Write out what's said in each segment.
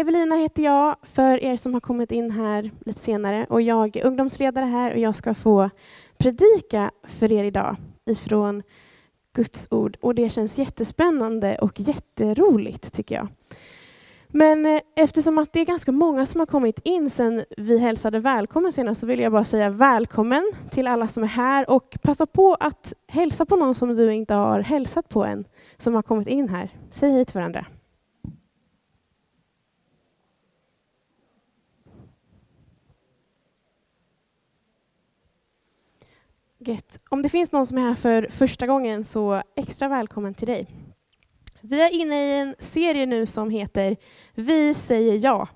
Evelina heter jag, för er som har kommit in här lite senare. Och jag är ungdomsledare här och jag ska få predika för er idag ifrån Guds ord. Och det känns jättespännande och jätteroligt tycker jag. Men eh, eftersom att det är ganska många som har kommit in sen vi hälsade välkommen senast så vill jag bara säga välkommen till alla som är här och passa på att hälsa på någon som du inte har hälsat på än, som har kommit in här. Säg hej till varandra. Gött. Om det finns någon som är här för första gången så extra välkommen till dig. Vi är inne i en serie nu som heter Vi säger ja.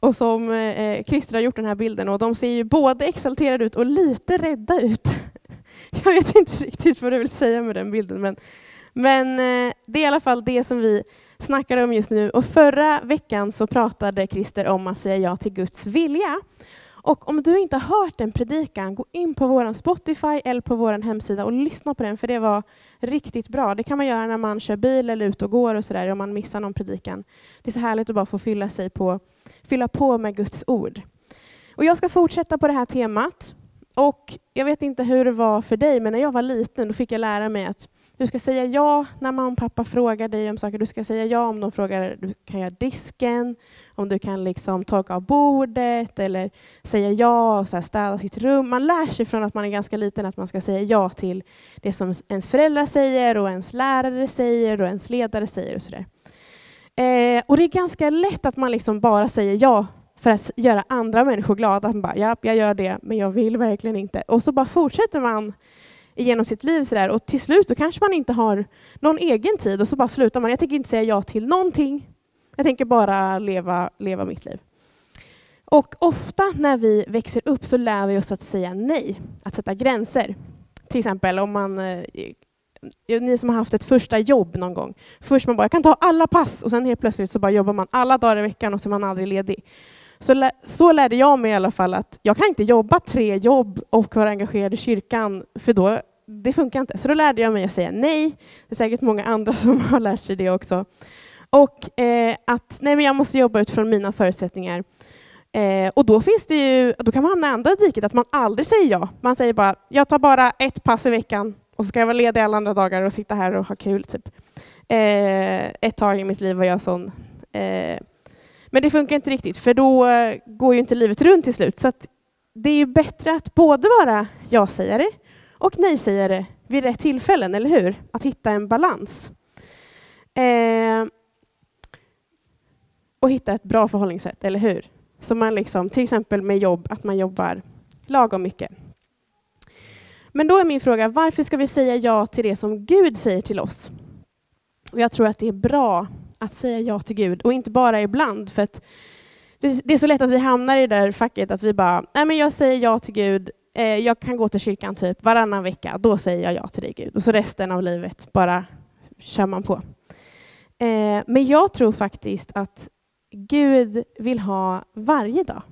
Och som eh, Christer har gjort den här bilden och de ser ju både exalterade ut och lite rädda ut. Jag vet inte riktigt vad du vill säga med den bilden men, men eh, det är i alla fall det som vi snackar om just nu. Och förra veckan så pratade Christer om att säga ja till Guds vilja. Och om du inte har hört den predikan, gå in på vår Spotify eller på vår hemsida och lyssna på den, för det var riktigt bra. Det kan man göra när man kör bil eller ute och går och sådär, om man missar någon predikan. Det är så härligt att bara få fylla, sig på, fylla på med Guds ord. Och jag ska fortsätta på det här temat. Och jag vet inte hur det var för dig, men när jag var liten då fick jag lära mig att du ska säga ja när mamma och pappa frågar dig om saker. Du ska säga ja om de frågar du kan göra disken, om du kan liksom torka av bordet eller säga ja och så här städa sitt rum. Man lär sig från att man är ganska liten att man ska säga ja till det som ens föräldrar säger och ens lärare säger och ens ledare säger och sådär. Eh, och det är ganska lätt att man liksom bara säger ja för att göra andra människor glada. Man bara, ja, jag gör det, men jag vill verkligen inte. Och så bara fortsätter man genom sitt liv sådär. och till slut då kanske man inte har någon egen tid och så bara slutar man. Jag tänker inte säga ja till någonting. Jag tänker bara leva, leva mitt liv. Och ofta när vi växer upp så lär vi oss att säga nej, att sätta gränser. Till exempel om man eh, ni som har haft ett första jobb någon gång. Först man bara, jag kan ta alla pass och sen helt plötsligt så bara jobbar man alla dagar i veckan och så är man aldrig ledig. Så, så lärde jag mig i alla fall att jag kan inte jobba tre jobb och vara engagerad i kyrkan, för då, det funkar inte. Så då lärde jag mig att säga nej. Det är säkert många andra som har lärt sig det också. Och eh, att nej, men jag måste jobba utifrån mina förutsättningar. Eh, och då finns det ju, då kan man hamna i andra diket, att man aldrig säger ja. Man säger bara, jag tar bara ett pass i veckan och så ska jag vara ledig alla andra dagar och sitta här och ha kul. Typ. Eh, ett tag i mitt liv var jag sån. Eh, men det funkar inte riktigt, för då eh, går ju inte livet runt till slut. Så det är ju bättre att både vara ja-sägare och nej-sägare vid rätt tillfällen, eller hur? Att hitta en balans. Eh, och hitta ett bra förhållningssätt, eller hur? Så man liksom, till exempel med jobb, att man jobbar lagom mycket. Men då är min fråga, varför ska vi säga ja till det som Gud säger till oss? Och jag tror att det är bra att säga ja till Gud och inte bara ibland. För att det, är så lätt att vi hamnar i det där facket att vi bara, nej men jag säger ja till Gud, eh, jag kan gå till kyrkan typ varannan vecka, då säger jag ja till dig Gud. Och så resten av livet bara kör man på. Eh, men jag tror faktiskt att Gud vill ha varje dag.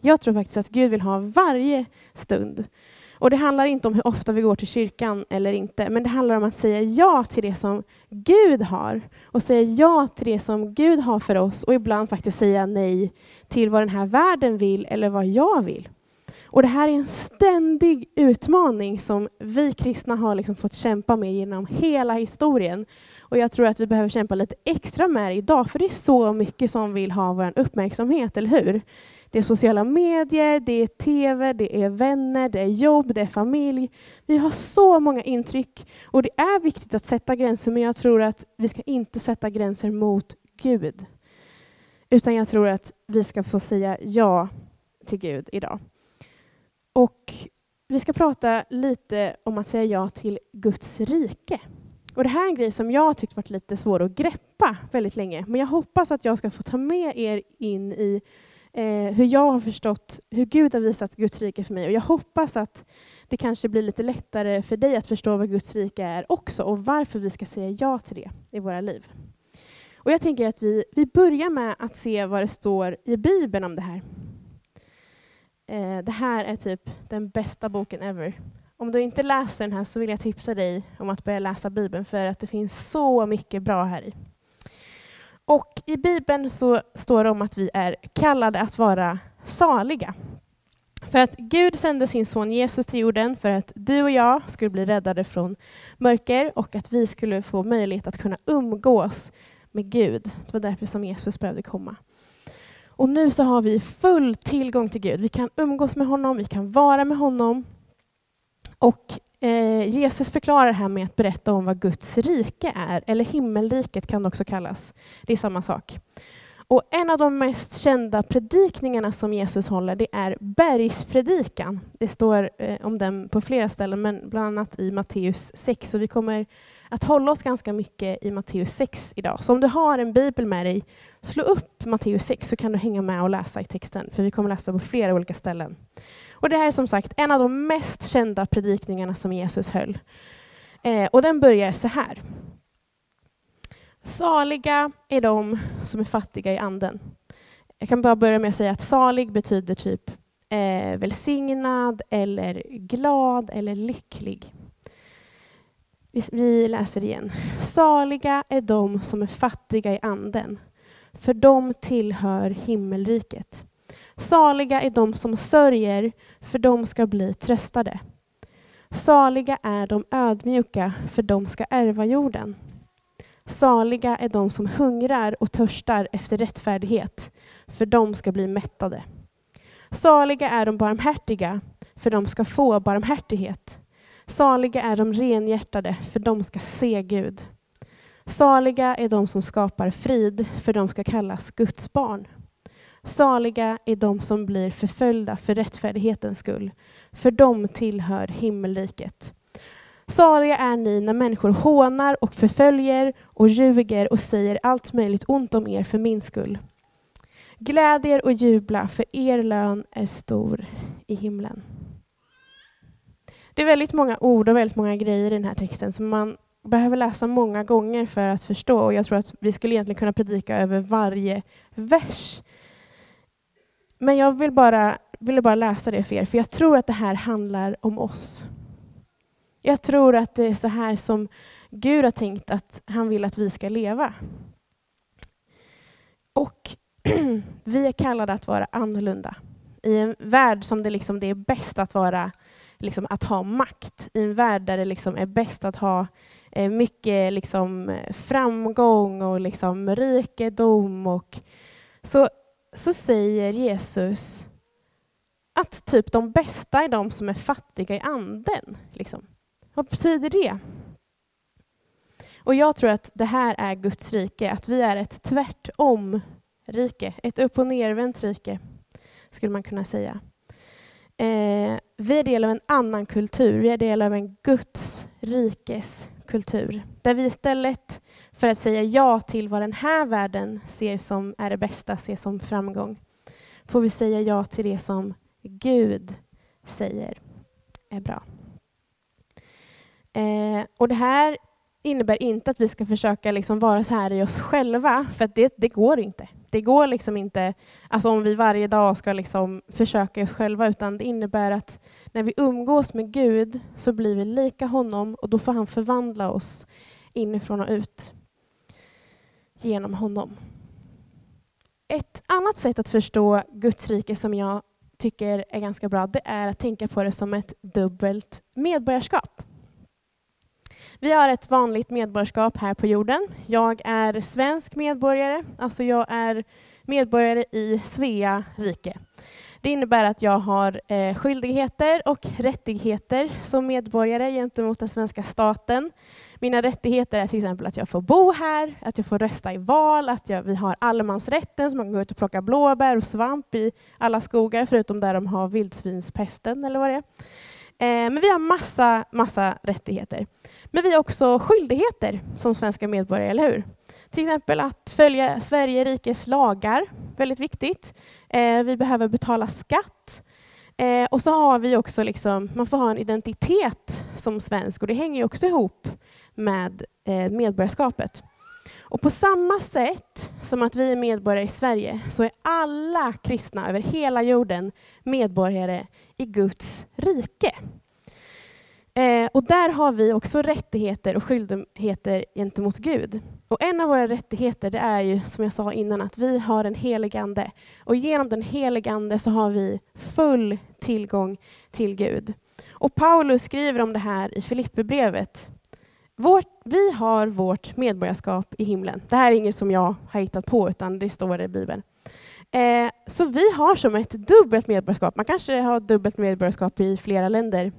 Jag tror faktiskt att Gud vill ha varje stund. Och det handlar inte om hur ofta vi går till kyrkan eller inte, men det handlar om att säga ja till det som Gud har och säga ja till det som Gud har för oss och ibland faktiskt säga nej till vad den här världen vill eller vad jag vill. Och det här är en ständig utmaning som vi kristna har liksom fått kämpa med genom hela historien. Och jag tror att vi behöver kämpa lite extra med det idag, för det är så mycket som vill ha vår uppmärksamhet, eller hur? Det är sociala medier, det är TV, det är vänner, det är jobb, det är familj. Vi har så många intryck och det är viktigt att sätta gränser, men jag tror att vi ska inte sätta gränser mot Gud. Utan jag tror att vi ska få säga ja till Gud idag. Och vi ska prata lite om att säga ja till Guds rike. Och Det här är en grej som jag har tyckt varit lite svår att greppa väldigt länge. Men jag hoppas att jag ska få ta med er in i eh, hur jag har förstått hur Gud har visat Guds rike för mig. Och jag hoppas att det kanske blir lite lättare för dig att förstå vad Guds rike är också och varför vi ska säga ja till det i våra liv. Och Jag tänker att vi, vi börjar med att se vad det står i Bibeln om det här. Eh, det här är typ den bästa boken ever. Om du inte läser den här så vill jag tipsa dig om att börja läsa Bibeln för att det finns så mycket bra här i. Och i Bibeln så står det om att vi är kallade att vara saliga. För att Gud sände sin son Jesus till jorden för att du och jag skulle bli räddade från mörker och att vi skulle få möjlighet att kunna umgås med Gud. Det var därför som Jesus behövde komma. Och nu så har vi full tillgång till Gud. Vi kan umgås med honom, vi kan vara med honom. Och eh, Jesus förklarar det här med att berätta om vad Guds rike är, eller himmelriket kan det också kallas. Det är samma sak. Och en av de mest kända predikningarna som Jesus håller, det är bergspredikan. Det står eh, om den på flera ställen, men bland annat i Matteus 6. Så vi kommer att hålla oss ganska mycket i Matteus 6 idag. Så om du har en bibel med dig, slå upp Matteus 6 så kan du hänga med och läsa i texten, för vi kommer läsa på flera olika ställen. Och det här är som sagt en av de mest kända predikningarna som Jesus höll. Eh, och den börjar så här. Saliga är de som är fattiga i anden. Jag kan bara börja med att säga att salig betyder typ eh, välsignad eller glad eller lycklig. Vi, vi läser igen. Saliga är de som är fattiga i anden, för de tillhör himmelriket. Saliga är de som sörjer, för de ska bli tröstade. Saliga är de ödmjuka, för de ska ärva jorden. Saliga är de som hungrar och törstar efter rättfärdighet, för de ska bli mättade. Saliga är de barmhärtiga, för de ska få barmhärtighet. Saliga är de renhjärtade, för de ska se Gud. Saliga är de som skapar frid, för de ska kallas Guds barn. Saliga är de som blir förföljda för rättfärdighetens skull, för de tillhör himmelriket. Saliga är ni när människor hånar och förföljer och ljuger och säger allt möjligt ont om er för min skull. Gläd er och jubla, för er lön är stor i himlen. Det är väldigt många ord och väldigt många grejer i den här texten som man behöver läsa många gånger för att förstå. Och jag tror att vi skulle egentligen kunna predika över varje vers. Men jag vill bara, ville bara läsa det för er, för jag tror att det här handlar om oss. Jag tror att det är så här som Gud har tänkt att han vill att vi ska leva. Och vi är kallade att vara annorlunda. I en värld som det, liksom, det är bäst att vara, liksom, att ha makt. I en värld där det liksom är bäst att ha eh, mycket liksom, framgång och liksom, rikedom. Och, så, så säger Jesus att typ de bästa är de som är fattiga i anden. Liksom. Vad betyder det? Och jag tror att det här är Guds rike, att vi är ett tvärtom-rike, ett upp och nervänt rike, skulle man kunna säga. Eh, vi är del av en annan kultur, vi är del av en Guds rikes kultur, där vi istället för att säga ja till vad den här världen ser som är det bästa, ser som framgång, får vi säga ja till det som Gud säger är bra. Eh, och det här innebär inte att vi ska försöka liksom vara så här i oss själva, för det, det går inte. Det går liksom inte alltså om vi varje dag ska liksom försöka oss själva, utan det innebär att när vi umgås med Gud så blir vi lika honom och då får han förvandla oss inifrån och ut genom honom. Ett annat sätt att förstå Guds rike som jag tycker är ganska bra, det är att tänka på det som ett dubbelt medborgarskap. Vi har ett vanligt medborgarskap här på jorden. Jag är svensk medborgare, alltså jag är medborgare i Svea rike. Det innebär att jag har eh, skyldigheter och rättigheter som medborgare gentemot den svenska staten. Mina rättigheter är till exempel att jag får bo här, att jag får rösta i val, att jag, vi har allemansrätten så man kan gå ut och plocka blåbär och svamp i alla skogar förutom där de har vildsvinspesten eller vad det är. Eh, men vi har massa, massa rättigheter. Men vi har också skyldigheter som svenska medborgare, eller hur? Till exempel att följa Sverige rikes lagar, väldigt viktigt. Eh, vi behöver betala skatt. Eh, och så har vi också, liksom, man får ha en identitet som svensk och det hänger också ihop med eh, medborgarskapet. Och på samma sätt som att vi är medborgare i Sverige så är alla kristna över hela jorden medborgare i Guds rike. Eh, och där har vi också rättigheter och skyldigheter gentemot Gud. Och en av våra rättigheter det är ju, som jag sa innan, att vi har en helig ande. Och genom den heligande så har vi full tillgång till Gud. Och Paulus skriver om det här i Filipperbrevet. vi har vårt medborgarskap i himlen. Det här är inget som jag har hittat på, utan det står i Bibeln. Eh, så vi har som ett dubbelt medborgarskap. Man kanske har dubbelt medborgarskap i flera länder.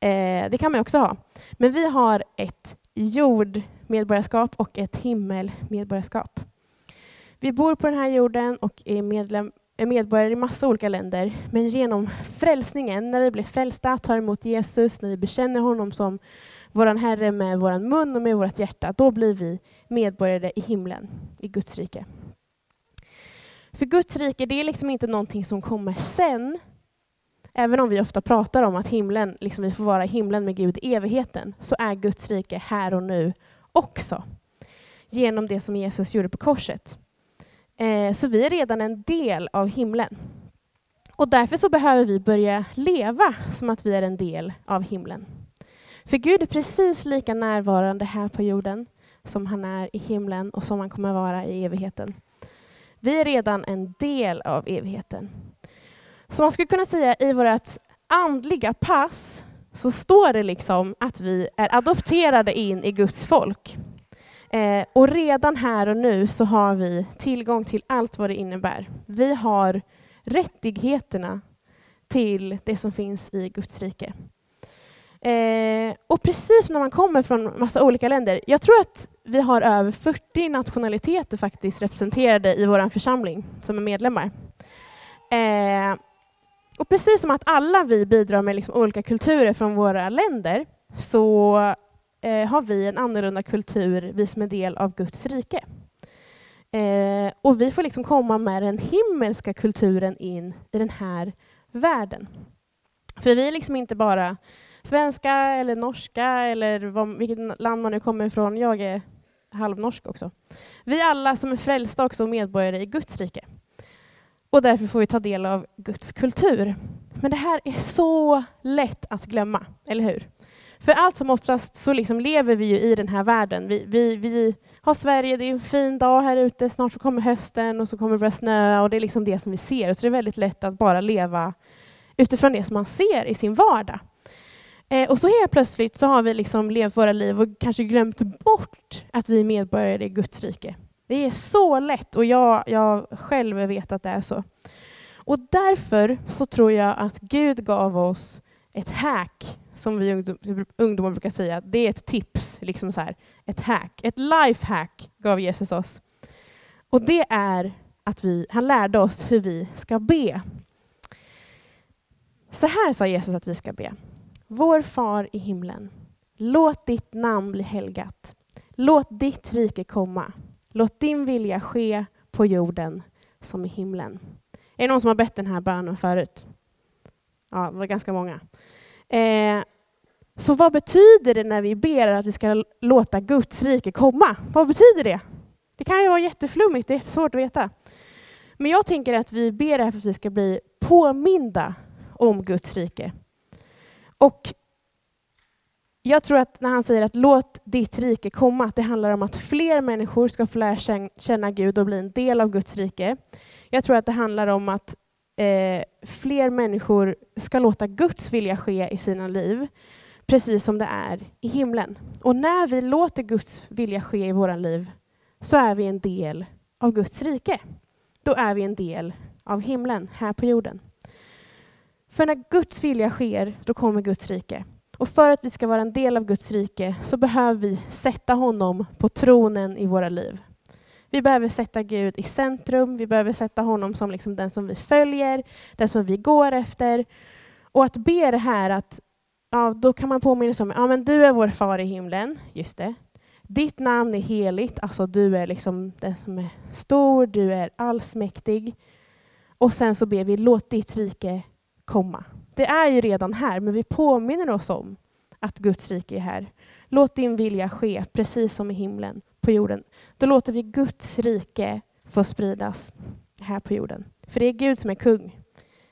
Eh, det kan man också ha. Men vi har ett jord, medborgarskap och ett himmelmedborgarskap. Vi bor på den här jorden och är, medlem, är medborgare i massa olika länder. Men genom frälsningen, när vi blir frälsta, tar emot Jesus, när vi bekänner honom som vår Herre med vår mun och med vårt hjärta, då blir vi medborgare i himlen, i Guds rike. För Guds rike, det är liksom inte någonting som kommer sen. Även om vi ofta pratar om att himlen, liksom vi får vara i himlen med Gud i evigheten, så är Guds rike här och nu också. Genom det som Jesus gjorde på korset. Eh, så vi är redan en del av himlen. Och därför så behöver vi börja leva som att vi är en del av himlen. För Gud är precis lika närvarande här på jorden som han är i himlen och som han kommer vara i evigheten. Vi är redan en del av evigheten. Så man skulle kunna säga i vårt andliga pass så står det liksom att vi är adopterade in i Guds folk. Eh, och redan här och nu så har vi tillgång till allt vad det innebär. Vi har rättigheterna till det som finns i Guds rike. Eh, och precis när man kommer från massa olika länder, jag tror att vi har över 40 nationaliteter faktiskt representerade i vår församling som är medlemmar. Eh, och precis som att alla vi bidrar med liksom olika kulturer från våra länder så eh, har vi en annorlunda kultur, vi som är del av Guds rike. Eh, och vi får liksom komma med den himmelska kulturen in i den här världen. För vi är liksom inte bara svenska eller norska eller vad, vilket land man nu kommer ifrån. Jag är halvnorsk också. Vi alla som är frälsta också medborgare i Guds rike. Och därför får vi ta del av Guds kultur. Men det här är så lätt att glömma, eller hur? För allt som oftast så liksom lever vi ju i den här världen. Vi, vi, vi har Sverige, det är en fin dag här ute, snart så kommer hösten och så kommer det börja snöa och det är liksom det som vi ser. Så det är väldigt lätt att bara leva utifrån det som man ser i sin vardag. Eh, och så helt plötsligt så har vi liksom levt våra liv och kanske glömt bort att vi är medborgare i Guds rike. Det är så lätt och jag, jag själv vet att det är så. Och därför så tror jag att Gud gav oss ett hack, som vi ungdomar brukar säga. Det är ett tips, liksom så här, ett hack. Ett life hack gav Jesus oss. Och det är att vi, han lärde oss hur vi ska be. Så här sa Jesus att vi ska be. Vår far i himlen. Låt ditt namn bli helgat. Låt ditt rike komma. Låt din vilja ske på jorden som i himlen. Är det någon som har bett den här bönen förut? Ja, det var ganska många. Eh, så vad betyder det när vi ber att vi ska låta Guds rike komma? Vad betyder det? Det kan ju vara jätteflummigt, det är svårt att veta. Men jag tänker att vi ber för att vi ska bli påminda om Guds rike. Och jag tror att när han säger att låt ditt rike komma, att det handlar om att fler människor ska få lära känna Gud och bli en del av Guds rike. Jag tror att det handlar om att eh, fler människor ska låta Guds vilja ske i sina liv, precis som det är i himlen. Och när vi låter Guds vilja ske i våra liv, så är vi en del av Guds rike. Då är vi en del av himlen här på jorden. För när Guds vilja sker, då kommer Guds rike. Och för att vi ska vara en del av Guds rike så behöver vi sätta honom på tronen i våra liv. Vi behöver sätta Gud i centrum, vi behöver sätta honom som liksom den som vi följer, den som vi går efter. Och att be det här att, ja, då kan man påminna sig om, ja men du är vår far i himlen, just det. Ditt namn är heligt, alltså du är liksom den som är stor, du är allsmäktig. Och sen så ber vi, låt ditt rike komma. Det är ju redan här, men vi påminner oss om att Guds rike är här. Låt din vilja ske, precis som i himlen, på jorden. Då låter vi Guds rike få spridas här på jorden. För det är Gud som är kung.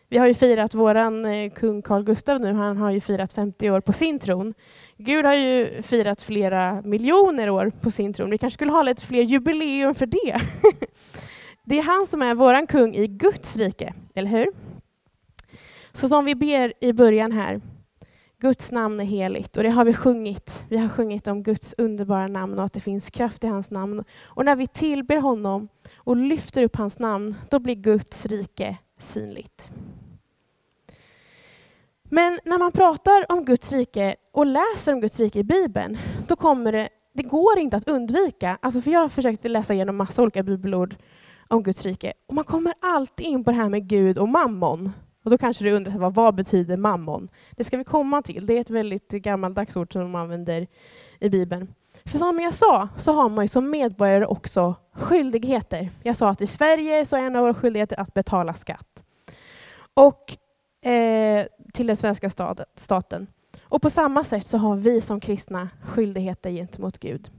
Vi har ju firat våran eh, kung Carl Gustaf nu, han har ju firat 50 år på sin tron. Gud har ju firat flera miljoner år på sin tron. Vi kanske skulle ha lite fler jubileum för det. det är han som är våran kung i Guds rike, eller hur? Så som vi ber i början här, Guds namn är heligt och det har vi sjungit. Vi har sjungit om Guds underbara namn och att det finns kraft i hans namn. Och när vi tillber honom och lyfter upp hans namn, då blir Guds rike synligt. Men när man pratar om Guds rike och läser om Guds rike i Bibeln, då kommer det, det går inte att undvika. Alltså för jag har försökt läsa igenom massa olika bibelord om Guds rike och man kommer alltid in på det här med Gud och mammon. Och då kanske du undrar vad, vad betyder mammon? Det ska vi komma till. Det är ett väldigt gammaldags ord som de använder i Bibeln. För som jag sa så har man ju som medborgare också skyldigheter. Jag sa att i Sverige så är en av våra skyldigheter att betala skatt. Och eh, till den svenska staten. Och på samma sätt så har vi som kristna skyldigheter gentemot Gud.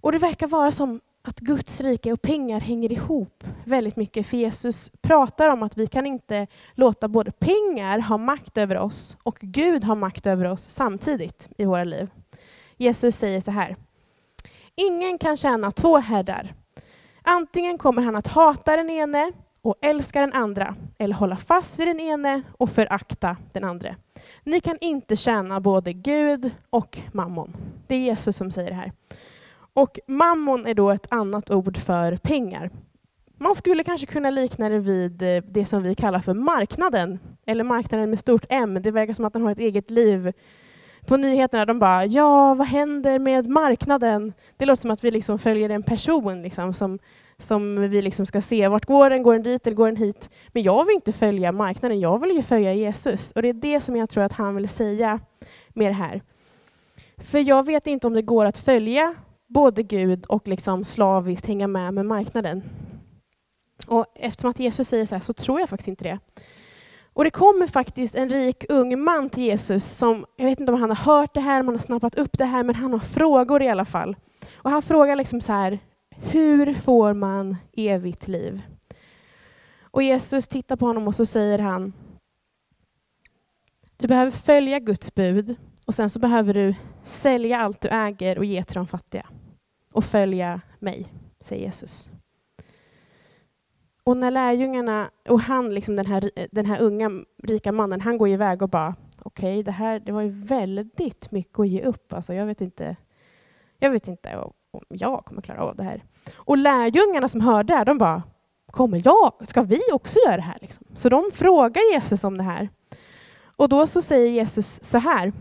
Och det verkar vara som att Guds rike och pengar hänger ihop väldigt mycket. För Jesus pratar om att vi kan inte låta både pengar ha makt över oss och Gud ha makt över oss samtidigt i våra liv. Jesus säger så här. Ingen kan tjäna två herrar. Antingen kommer han att hata den ene och älska den andra, eller hålla fast vid den ene och förakta den andra. Ni kan inte tjäna både Gud och mammon. Det är Jesus som säger det här. Och mammon är då ett annat ord för pengar. Man skulle kanske kunna likna det vid eh, det som vi kallar för marknaden, eller marknaden med stort M. Det verkar som att den har ett eget liv. På nyheterna de bara ”Ja, vad händer med marknaden?” Det låter som att vi liksom följer en person liksom, som, som vi liksom ska se. Vart går den? Går den dit eller går den hit? Men jag vill inte följa marknaden, jag vill ju följa Jesus. Och det är det som jag tror att han vill säga med det här. För jag vet inte om det går att följa både Gud och liksom slaviskt hänga med med marknaden. Och eftersom att Jesus säger så här så tror jag faktiskt inte det. Och det kommer faktiskt en rik ung man till Jesus som, jag vet inte om han har hört det här, om han har snappat upp det här, men han har frågor i alla fall. Och han frågar liksom så här, hur får man evigt liv? Och Jesus tittar på honom och så säger han, du behöver följa Guds bud och sen så behöver du sälja allt du äger och ge till de fattiga och följa mig, säger Jesus. Och när lärjungarna, och han, liksom den, här, den här unga rika mannen, han går iväg och bara okej, okay, det här det var ju väldigt mycket att ge upp. Alltså, jag vet inte, jag vet inte om jag kommer klara av det här. Och lärjungarna som hörde det, de bara kommer jag, ska vi också göra det här? Liksom? Så de frågar Jesus om det här. Och då så säger Jesus så här.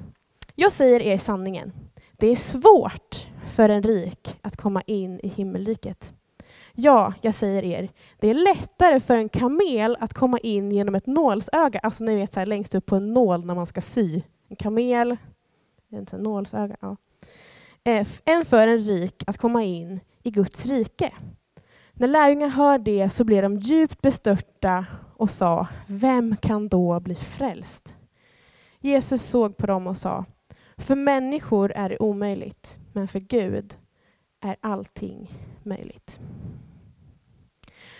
Jag säger er sanningen. Det är svårt för en rik att komma in i himmelriket. Ja, jag säger er, det är lättare för en kamel att komma in genom ett nålsöga, alltså ni vet så här, längst upp på en nål när man ska sy. En kamel, en nålsöga, ja. Eh, än för en rik att komma in i Guds rike. När lärjungarna hör det så blev de djupt bestörta och sa, vem kan då bli frälst? Jesus såg på dem och sa, för människor är det omöjligt, men för Gud är allting möjligt.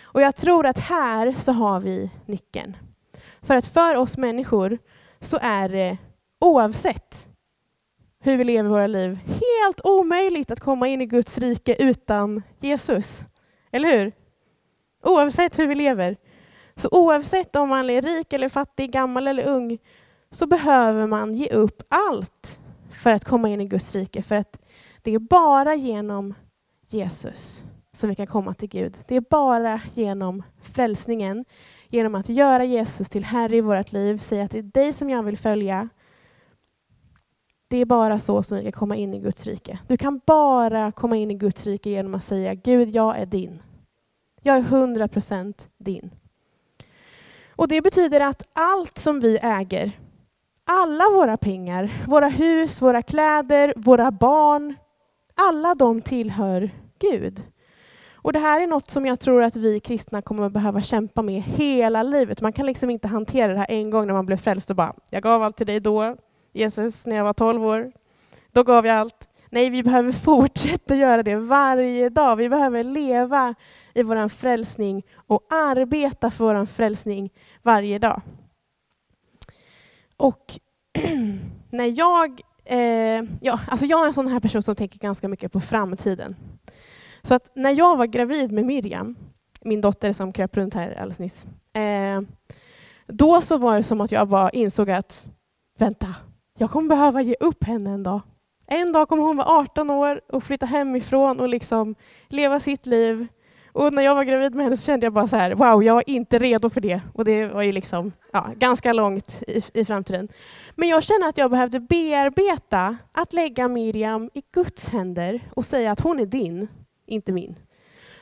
Och jag tror att här så har vi nyckeln. För att för oss människor så är det oavsett hur vi lever våra liv helt omöjligt att komma in i Guds rike utan Jesus. Eller hur? Oavsett hur vi lever. Så oavsett om man är rik eller fattig, gammal eller ung, så behöver man ge upp allt för att komma in i Guds rike. För att det är bara genom Jesus som vi kan komma till Gud. Det är bara genom frälsningen, genom att göra Jesus till Herre i vårt liv, säga att det är dig som jag vill följa. Det är bara så som vi kan komma in i Guds rike. Du kan bara komma in i Guds rike genom att säga Gud, jag är din. Jag är hundra procent din. Och Det betyder att allt som vi äger, alla våra pengar, våra hus, våra kläder, våra barn, alla de tillhör Gud. Och Det här är något som jag tror att vi kristna kommer att behöva kämpa med hela livet. Man kan liksom inte hantera det här en gång när man blev frälst och bara, jag gav allt till dig då, Jesus, när jag var 12 år. Då gav jag allt. Nej, vi behöver fortsätta göra det varje dag. Vi behöver leva i vår frälsning och arbeta för vår frälsning varje dag. Och när jag, eh, ja, alltså jag är en sån här person som tänker ganska mycket på framtiden. Så att när jag var gravid med Miriam, min dotter som kröp runt här alldeles nyss, eh, då så var det som att jag bara insåg att vänta, jag kommer behöva ge upp henne en dag. En dag kommer hon vara 18 år och flytta hemifrån och liksom leva sitt liv. Och när jag var gravid med henne så kände jag bara så här, wow, jag är inte redo för det. Och det var ju liksom ja, ganska långt i, i framtiden. Men jag kände att jag behövde bearbeta att lägga Miriam i Guds händer och säga att hon är din, inte min.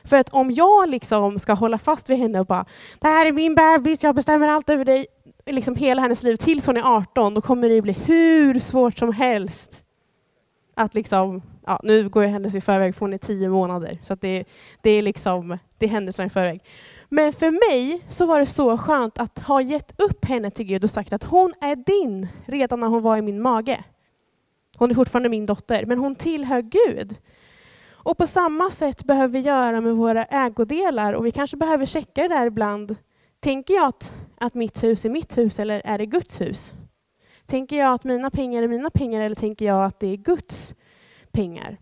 För att om jag liksom ska hålla fast vid henne och bara, det här är min bebis, jag bestämmer allt över dig, liksom hela hennes liv tills hon är 18, då kommer det bli hur svårt som helst att liksom, ja, nu går jag händelser i förväg för hon är tio månader, så det, det är liksom, det är händelserna i förväg. Men för mig så var det så skönt att ha gett upp henne till Gud och sagt att hon är din redan när hon var i min mage. Hon är fortfarande min dotter, men hon tillhör Gud. Och på samma sätt behöver vi göra med våra ägodelar och vi kanske behöver checka det där ibland. Tänker jag att, att mitt hus är mitt hus eller är det Guds hus? Tänker jag att mina pengar är mina pengar eller tänker jag att det är Guds pengar?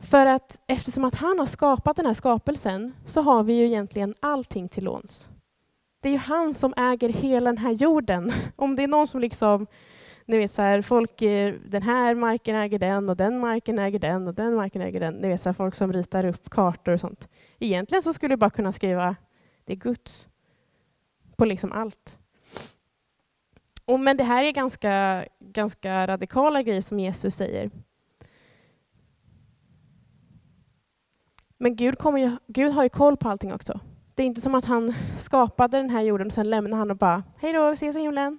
För att eftersom att han har skapat den här skapelsen så har vi ju egentligen allting till låns. Det är ju han som äger hela den här jorden. Om det är någon som liksom, ni vet så här, folk, eh, den här marken äger den och den marken äger den och den marken äger den. Ni vet så här, folk som ritar upp kartor och sånt. Egentligen så skulle du bara kunna skriva, det är Guds, på liksom allt. Och, men det här är ganska, ganska radikala grejer som Jesus säger. Men Gud, kommer ju, Gud har ju koll på allting också. Det är inte som att han skapade den här jorden och sen lämnade han och bara, hej då, vi ses i himlen.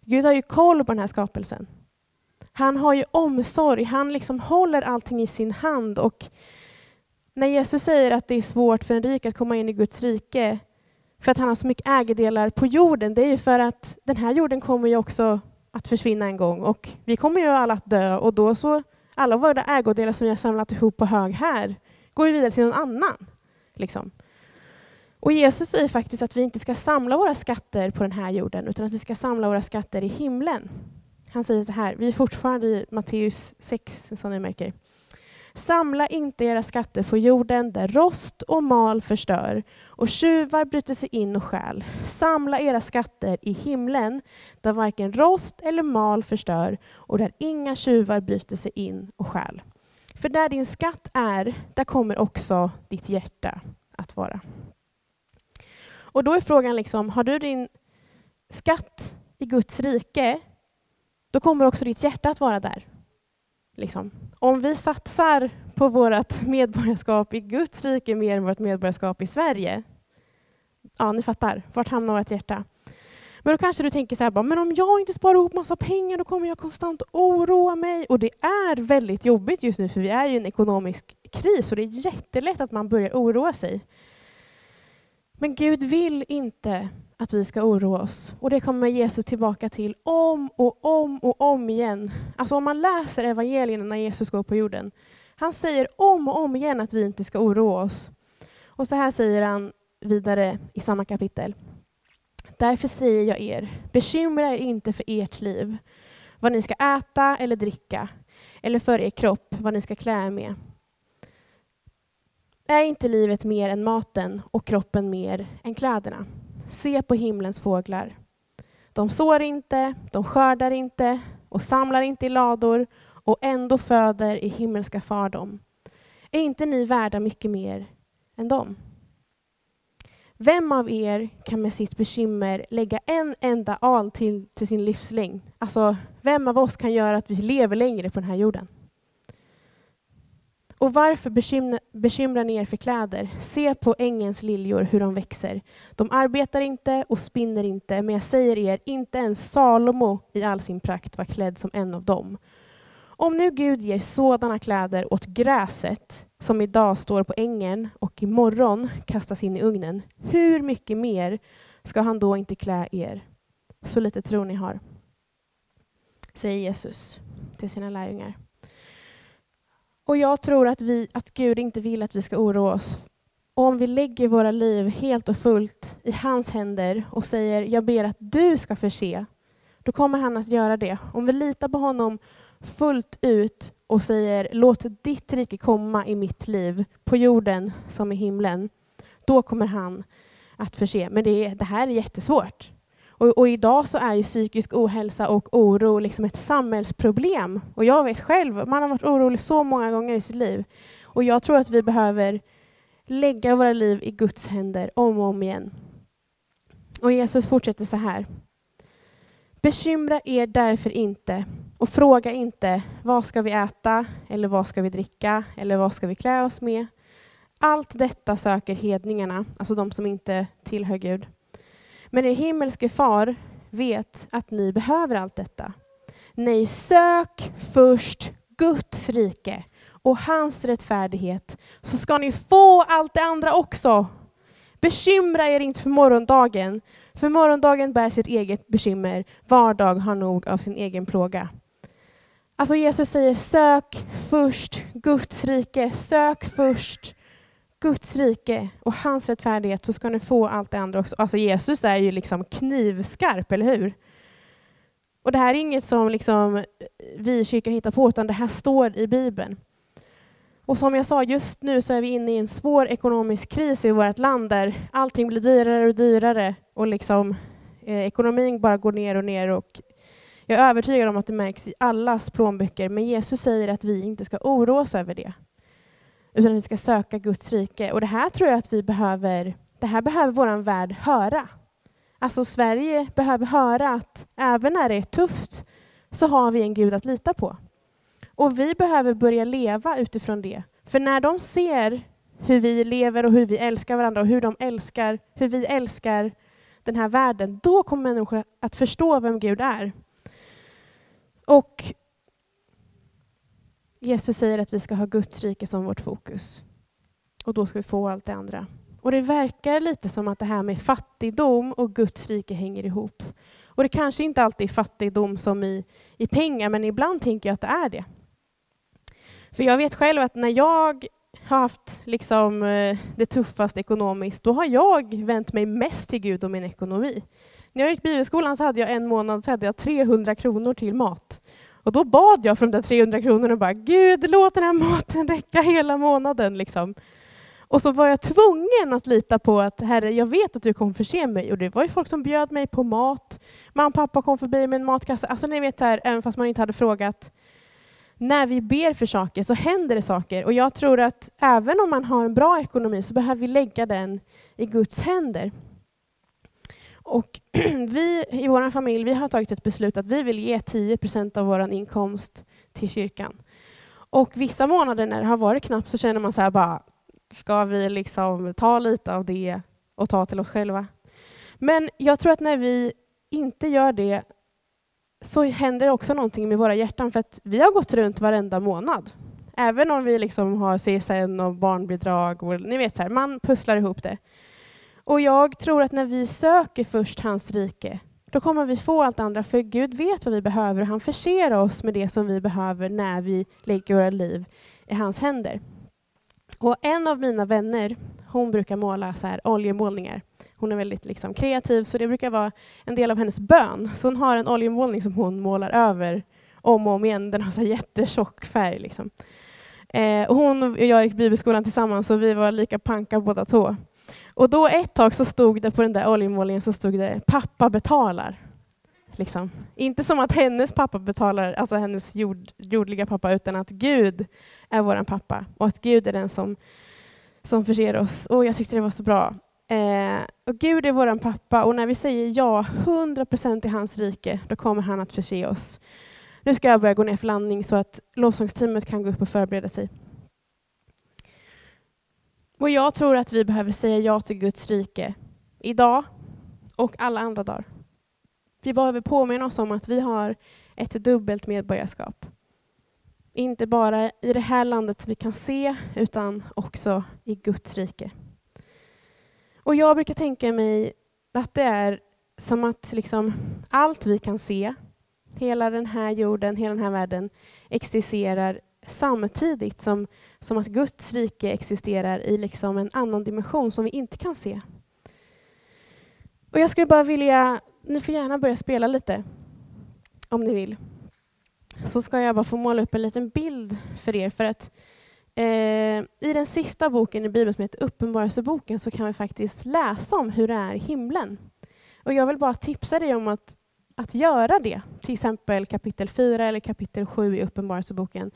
Gud har ju koll på den här skapelsen. Han har ju omsorg, han liksom håller allting i sin hand. Och när Jesus säger att det är svårt för en rik att komma in i Guds rike, för att han har så mycket ägodelar på jorden, det är ju för att den här jorden kommer ju också att försvinna en gång och vi kommer ju alla att dö och då så, alla våra ägodelar som vi har samlat ihop på hög här, går ju vidare till någon annan. Liksom. Och Jesus säger faktiskt att vi inte ska samla våra skatter på den här jorden, utan att vi ska samla våra skatter i himlen. Han säger så här, vi är fortfarande i Matteus 6, som ni märker. Samla inte era skatter på jorden där rost och mal förstör och tjuvar bryter sig in och stjäl. Samla era skatter i himlen där varken rost eller mal förstör och där inga tjuvar bryter sig in och stjäl. För där din skatt är, där kommer också ditt hjärta att vara. Och då är frågan, liksom, har du din skatt i Guds rike, då kommer också ditt hjärta att vara där. Liksom. Om vi satsar på vårt medborgarskap i Guds rike mer än vårt medborgarskap i Sverige, ja, ni fattar, vart hamnar vårt hjärta? Men då kanske du tänker så här, men om jag inte sparar ihop massa pengar, då kommer jag konstant oroa mig. Och det är väldigt jobbigt just nu, för vi är i en ekonomisk kris och det är jättelätt att man börjar oroa sig. Men Gud vill inte att vi ska oroa oss. Och det kommer Jesus tillbaka till om och om och om igen. Alltså om man läser evangelierna när Jesus går på jorden. Han säger om och om igen att vi inte ska oroa oss. Och så här säger han vidare i samma kapitel. Därför säger jag er, bekymra er inte för ert liv, vad ni ska äta eller dricka, eller för er kropp, vad ni ska klä er med. Är inte livet mer än maten och kroppen mer än kläderna? Se på himlens fåglar. De sår inte, de skördar inte och samlar inte i lador och ändå föder i himmelska far dem. Är inte ni värda mycket mer än dem? Vem av er kan med sitt bekymmer lägga en enda al till, till sin livslängd? Alltså, vem av oss kan göra att vi lever längre på den här jorden? Och varför bekymra, bekymrar ni er för kläder? Se på ängens liljor, hur de växer. De arbetar inte och spinner inte, men jag säger er, inte ens Salomo i all sin prakt var klädd som en av dem. Om nu Gud ger sådana kläder åt gräset, som idag står på ängen och imorgon kastas in i ugnen, hur mycket mer ska han då inte klä er? Så lite tro ni har. Säger Jesus till sina lärjungar. Och jag tror att, vi, att Gud inte vill att vi ska oroa oss. Och om vi lägger våra liv helt och fullt i hans händer och säger, jag ber att du ska förse då kommer han att göra det. Om vi litar på honom fullt ut och säger låt ditt rike komma i mitt liv, på jorden som i himlen, då kommer han att förse. Men det, det här är jättesvårt. Och, och, idag så är ju psykisk ohälsa och oro liksom ett samhällsproblem. Och jag vet själv, man har varit orolig så många gånger i sitt liv. Och jag tror att vi behöver lägga våra liv i Guds händer om och om igen. Och Jesus fortsätter så här. Bekymra er därför inte och fråga inte vad ska vi äta eller vad ska vi dricka eller vad ska vi klä oss med. Allt detta söker hedningarna, alltså de som inte tillhör Gud. Men er himmelske far vet att ni behöver allt detta. Nej, sök först Guds rike och hans rättfärdighet, så ska ni få allt det andra också. Bekymra er inte för morgondagen, för morgondagen bär sitt eget bekymmer. Var dag har nog av sin egen plåga. Alltså Jesus säger sök först Guds rike, sök först Guds rike och hans rättfärdighet så ska ni få allt det andra också. Alltså Jesus är ju liksom knivskarp, eller hur? Och det här är inget som liksom eh, vi i kyrkan hittar på, utan det här står i Bibeln. Och som jag sa, just nu så är vi inne i en svår ekonomisk kris i vårt land där allting blir dyrare och dyrare och liksom, eh, ekonomin bara går ner och ner. Och jag är övertygad om att det märks i allas plånböcker, men Jesus säger att vi inte ska oroa oss över det utan vi ska söka Guds rike. Och det här tror jag att vi behöver, det här behöver vår värld höra. Alltså Sverige behöver höra att även när det är tufft så har vi en Gud att lita på. Och vi behöver börja leva utifrån det. För när de ser hur vi lever och hur vi älskar varandra och hur de älskar, hur vi älskar den här världen, då kommer människor att förstå vem Gud är. Och Jesus säger att vi ska ha Guds rike som vårt fokus. Och då ska vi få allt det andra. Och det verkar lite som att det här med fattigdom och Guds rike hänger ihop. Och det kanske inte alltid är fattigdom som i, i pengar, men ibland tänker jag att det är det. För jag vet själv att när jag har haft liksom, eh, det tuffast ekonomiskt, då har jag vänt mig mest till Gud och min ekonomi. När jag gick bibelskolan så hade jag en månad så hade jag 300 kronor till mat. Och då bad jag för de där 300 kronorna och bara, Gud, låt den här maten räcka hela månaden. Liksom. Och så var jag tvungen att lita på att Herre, jag vet att du kommer förse mig. Och det var ju folk som bjöd mig på mat. Mamma och pappa kom förbi med en matkasse. Alltså ni vet, här, även fast man inte hade frågat. När vi ber för saker så händer det saker. Och jag tror att även om man har en bra ekonomi så behöver vi lägga den i Guds händer. Och vi i vår familj vi har tagit ett beslut att vi vill ge 10 av vår inkomst till kyrkan. Och vissa månader när det har varit knappt så känner man så här bara, ska vi liksom ta lite av det och ta till oss själva? Men jag tror att när vi inte gör det så händer det också någonting med våra hjärtan för att vi har gått runt varenda månad. Även om vi liksom har CSN och barnbidrag och ni vet så här, man pusslar ihop det. Och jag tror att när vi söker först hans rike, då kommer vi få allt andra, för Gud vet vad vi behöver och han förser oss med det som vi behöver när vi lägger våra liv i hans händer. Och en av mina vänner, hon brukar måla så här oljemålningar. Hon är väldigt liksom kreativ, så det brukar vara en del av hennes bön. Så hon har en oljemålning som hon målar över om och om igen. Den har så här jättetjock färg. Liksom. Eh, och hon och jag gick bibelskolan tillsammans, så vi var lika panka båda två. Och då ett tag så stod det på den där oljemålningen så stod det pappa betalar. Liksom. Inte som att hennes pappa betalar, alltså hennes jord, jordliga pappa, utan att Gud är vår pappa och att Gud är den som, som förser oss. Och jag tyckte det var så bra. Eh, och Gud är vår pappa och när vi säger ja, 100% till hans rike, då kommer han att förse oss. Nu ska jag börja gå ner för landning så att lovsångsteamet kan gå upp och förbereda sig. Och jag tror att vi behöver säga ja till Guds rike idag och alla andra dagar. Vi behöver påminna oss om att vi har ett dubbelt medborgarskap. Inte bara i det här landet som vi kan se, utan också i Guds rike. Och jag brukar tänka mig att det är som att liksom allt vi kan se, hela den här jorden, hela den här världen, existerar samtidigt som, som att Guds rike existerar i liksom en annan dimension som vi inte kan se. Och jag skulle bara vilja, ni får gärna börja spela lite. om ni vill, så ska jag bara få måla upp en liten bild för er. För att eh, i den sista boken i Bibeln som heter Uppenbarelseboken så kan vi faktiskt läsa om hur det är i himlen. Och jag vill bara tipsa dig om att, att göra det. Till exempel kapitel 4 eller kapitel 7 i Uppenbarelseboken.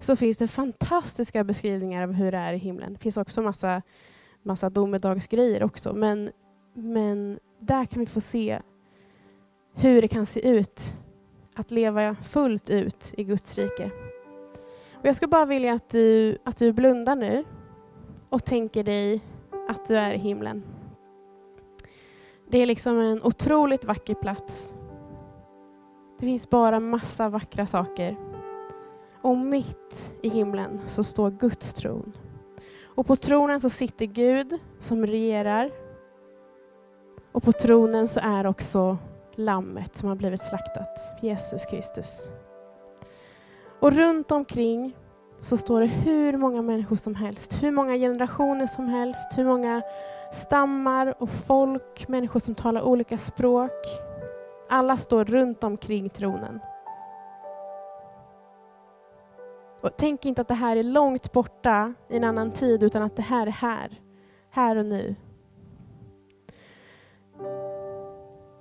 Så finns det fantastiska beskrivningar av hur det är i himlen. Det finns också massa, massa domedagsgrejer också. Men, men där kan vi få se hur det kan se ut att leva fullt ut i Guds rike. Och jag skulle bara vilja att du, att du blundar nu och tänker dig att du är i himlen. Det är liksom en otroligt vacker plats. Det finns bara massa vackra saker. Och mitt i himlen så står Guds tron. Och på tronen så sitter Gud som regerar. Och på tronen så är också lammet som har blivit slaktat, Jesus Kristus. Och runt omkring så står det hur många människor som helst, hur många generationer som helst, hur många stammar och folk, människor som talar olika språk. Alla står runt omkring tronen. Och tänk inte att det här är långt borta i en annan tid, utan att det här är här, här och nu.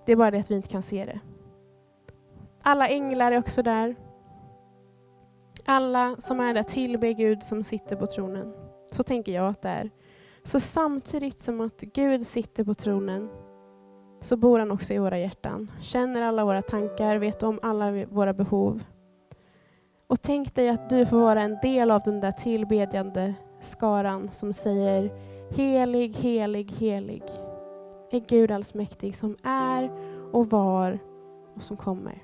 Det är bara det att vi inte kan se det. Alla änglar är också där. Alla som är där tillber Gud som sitter på tronen. Så tänker jag att det är. Så samtidigt som att Gud sitter på tronen så bor han också i våra hjärtan. Känner alla våra tankar, vet om alla våra behov. Och tänk dig att du får vara en del av den där tillbedjande skaran som säger Helig, helig, helig är Gud allsmäktig som är och var och som kommer.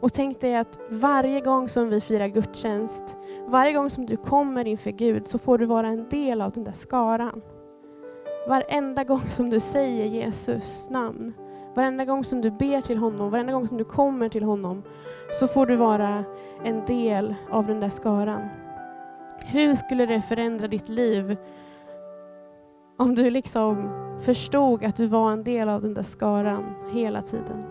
Och tänk dig att varje gång som vi firar gudstjänst, varje gång som du kommer inför Gud så får du vara en del av den där skaran. Varenda gång som du säger Jesus namn, varenda gång som du ber till honom, varenda gång som du kommer till honom så får du vara en del av den där skaran. Hur skulle det förändra ditt liv om du liksom förstod att du var en del av den där skaran hela tiden?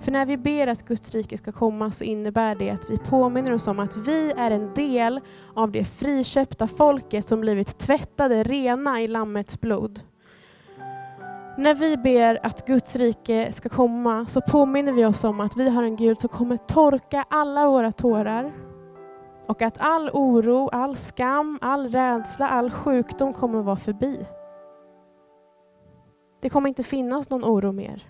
För när vi ber att Guds rike ska komma så innebär det att vi påminner oss om att vi är en del av det friköpta folket som blivit tvättade rena i Lammets blod. När vi ber att Guds rike ska komma så påminner vi oss om att vi har en Gud som kommer torka alla våra tårar och att all oro, all skam, all rädsla, all sjukdom kommer vara förbi. Det kommer inte finnas någon oro mer.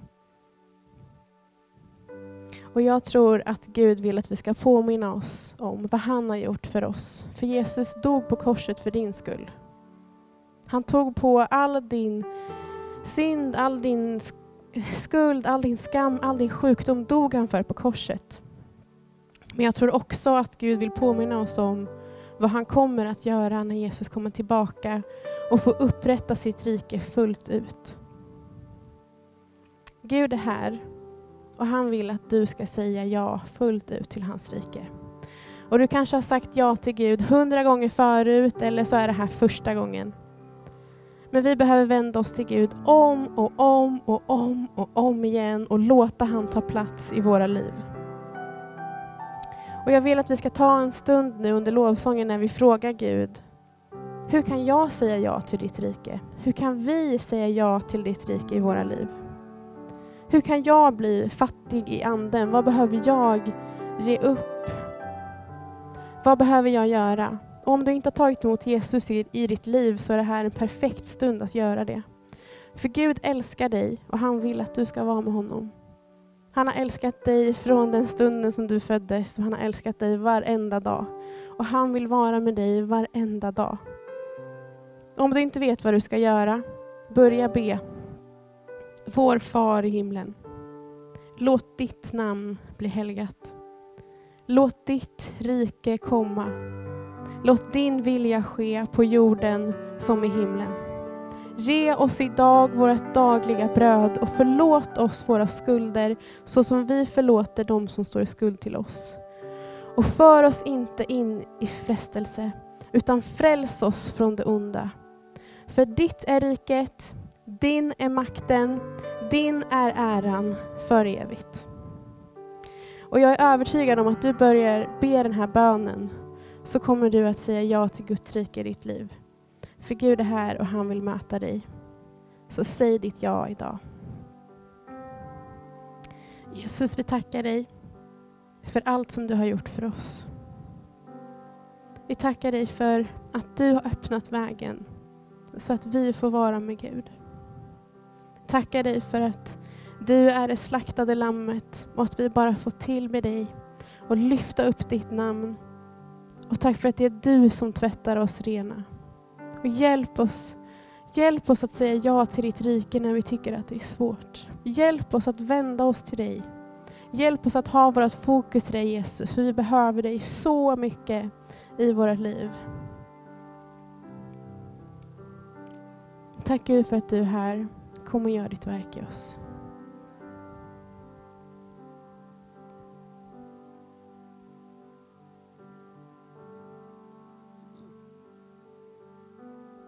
Och jag tror att Gud vill att vi ska påminna oss om vad han har gjort för oss. För Jesus dog på korset för din skull. Han tog på all din synd, all din skuld, all din skam, all din sjukdom dog han för på korset. Men jag tror också att Gud vill påminna oss om vad han kommer att göra när Jesus kommer tillbaka och får upprätta sitt rike fullt ut. Gud är här och han vill att du ska säga ja fullt ut till hans rike. Och du kanske har sagt ja till Gud hundra gånger förut eller så är det här första gången. Men vi behöver vända oss till Gud om och om och om och om igen och låta han ta plats i våra liv. Och jag vill att vi ska ta en stund nu under lovsången när vi frågar Gud, hur kan jag säga ja till ditt rike? Hur kan vi säga ja till ditt rike i våra liv? Hur kan jag bli fattig i anden? Vad behöver jag ge upp? Vad behöver jag göra? Om du inte har tagit emot Jesus i, i ditt liv så är det här en perfekt stund att göra det. För Gud älskar dig och han vill att du ska vara med honom. Han har älskat dig från den stunden som du föddes och han har älskat dig varenda dag. Och han vill vara med dig varenda dag. Om du inte vet vad du ska göra, börja be vår far i himlen. Låt ditt namn bli helgat. Låt ditt rike komma. Låt din vilja ske på jorden som i himlen. Ge oss idag vårt dagliga bröd och förlåt oss våra skulder så som vi förlåter dem som står i skuld till oss. Och för oss inte in i frestelse utan fräls oss från det onda. För ditt är riket, din är makten, din är äran för evigt. Och jag är övertygad om att du börjar be den här bönen så kommer du att säga ja till Guds rike i ditt liv. För Gud är här och han vill möta dig. Så säg ditt ja idag. Jesus, vi tackar dig för allt som du har gjort för oss. Vi tackar dig för att du har öppnat vägen så att vi får vara med Gud. Tackar dig för att du är det slaktade lammet och att vi bara får till med dig och lyfta upp ditt namn. Och tack för att det är du som tvättar oss rena. Och hjälp oss, hjälp oss att säga ja till ditt rike när vi tycker att det är svårt. Hjälp oss att vända oss till dig. Hjälp oss att ha vårt fokus till dig Jesus, för vi behöver dig så mycket i våra liv. Tack Gud för att du är här. Kom och gör ditt verk i oss.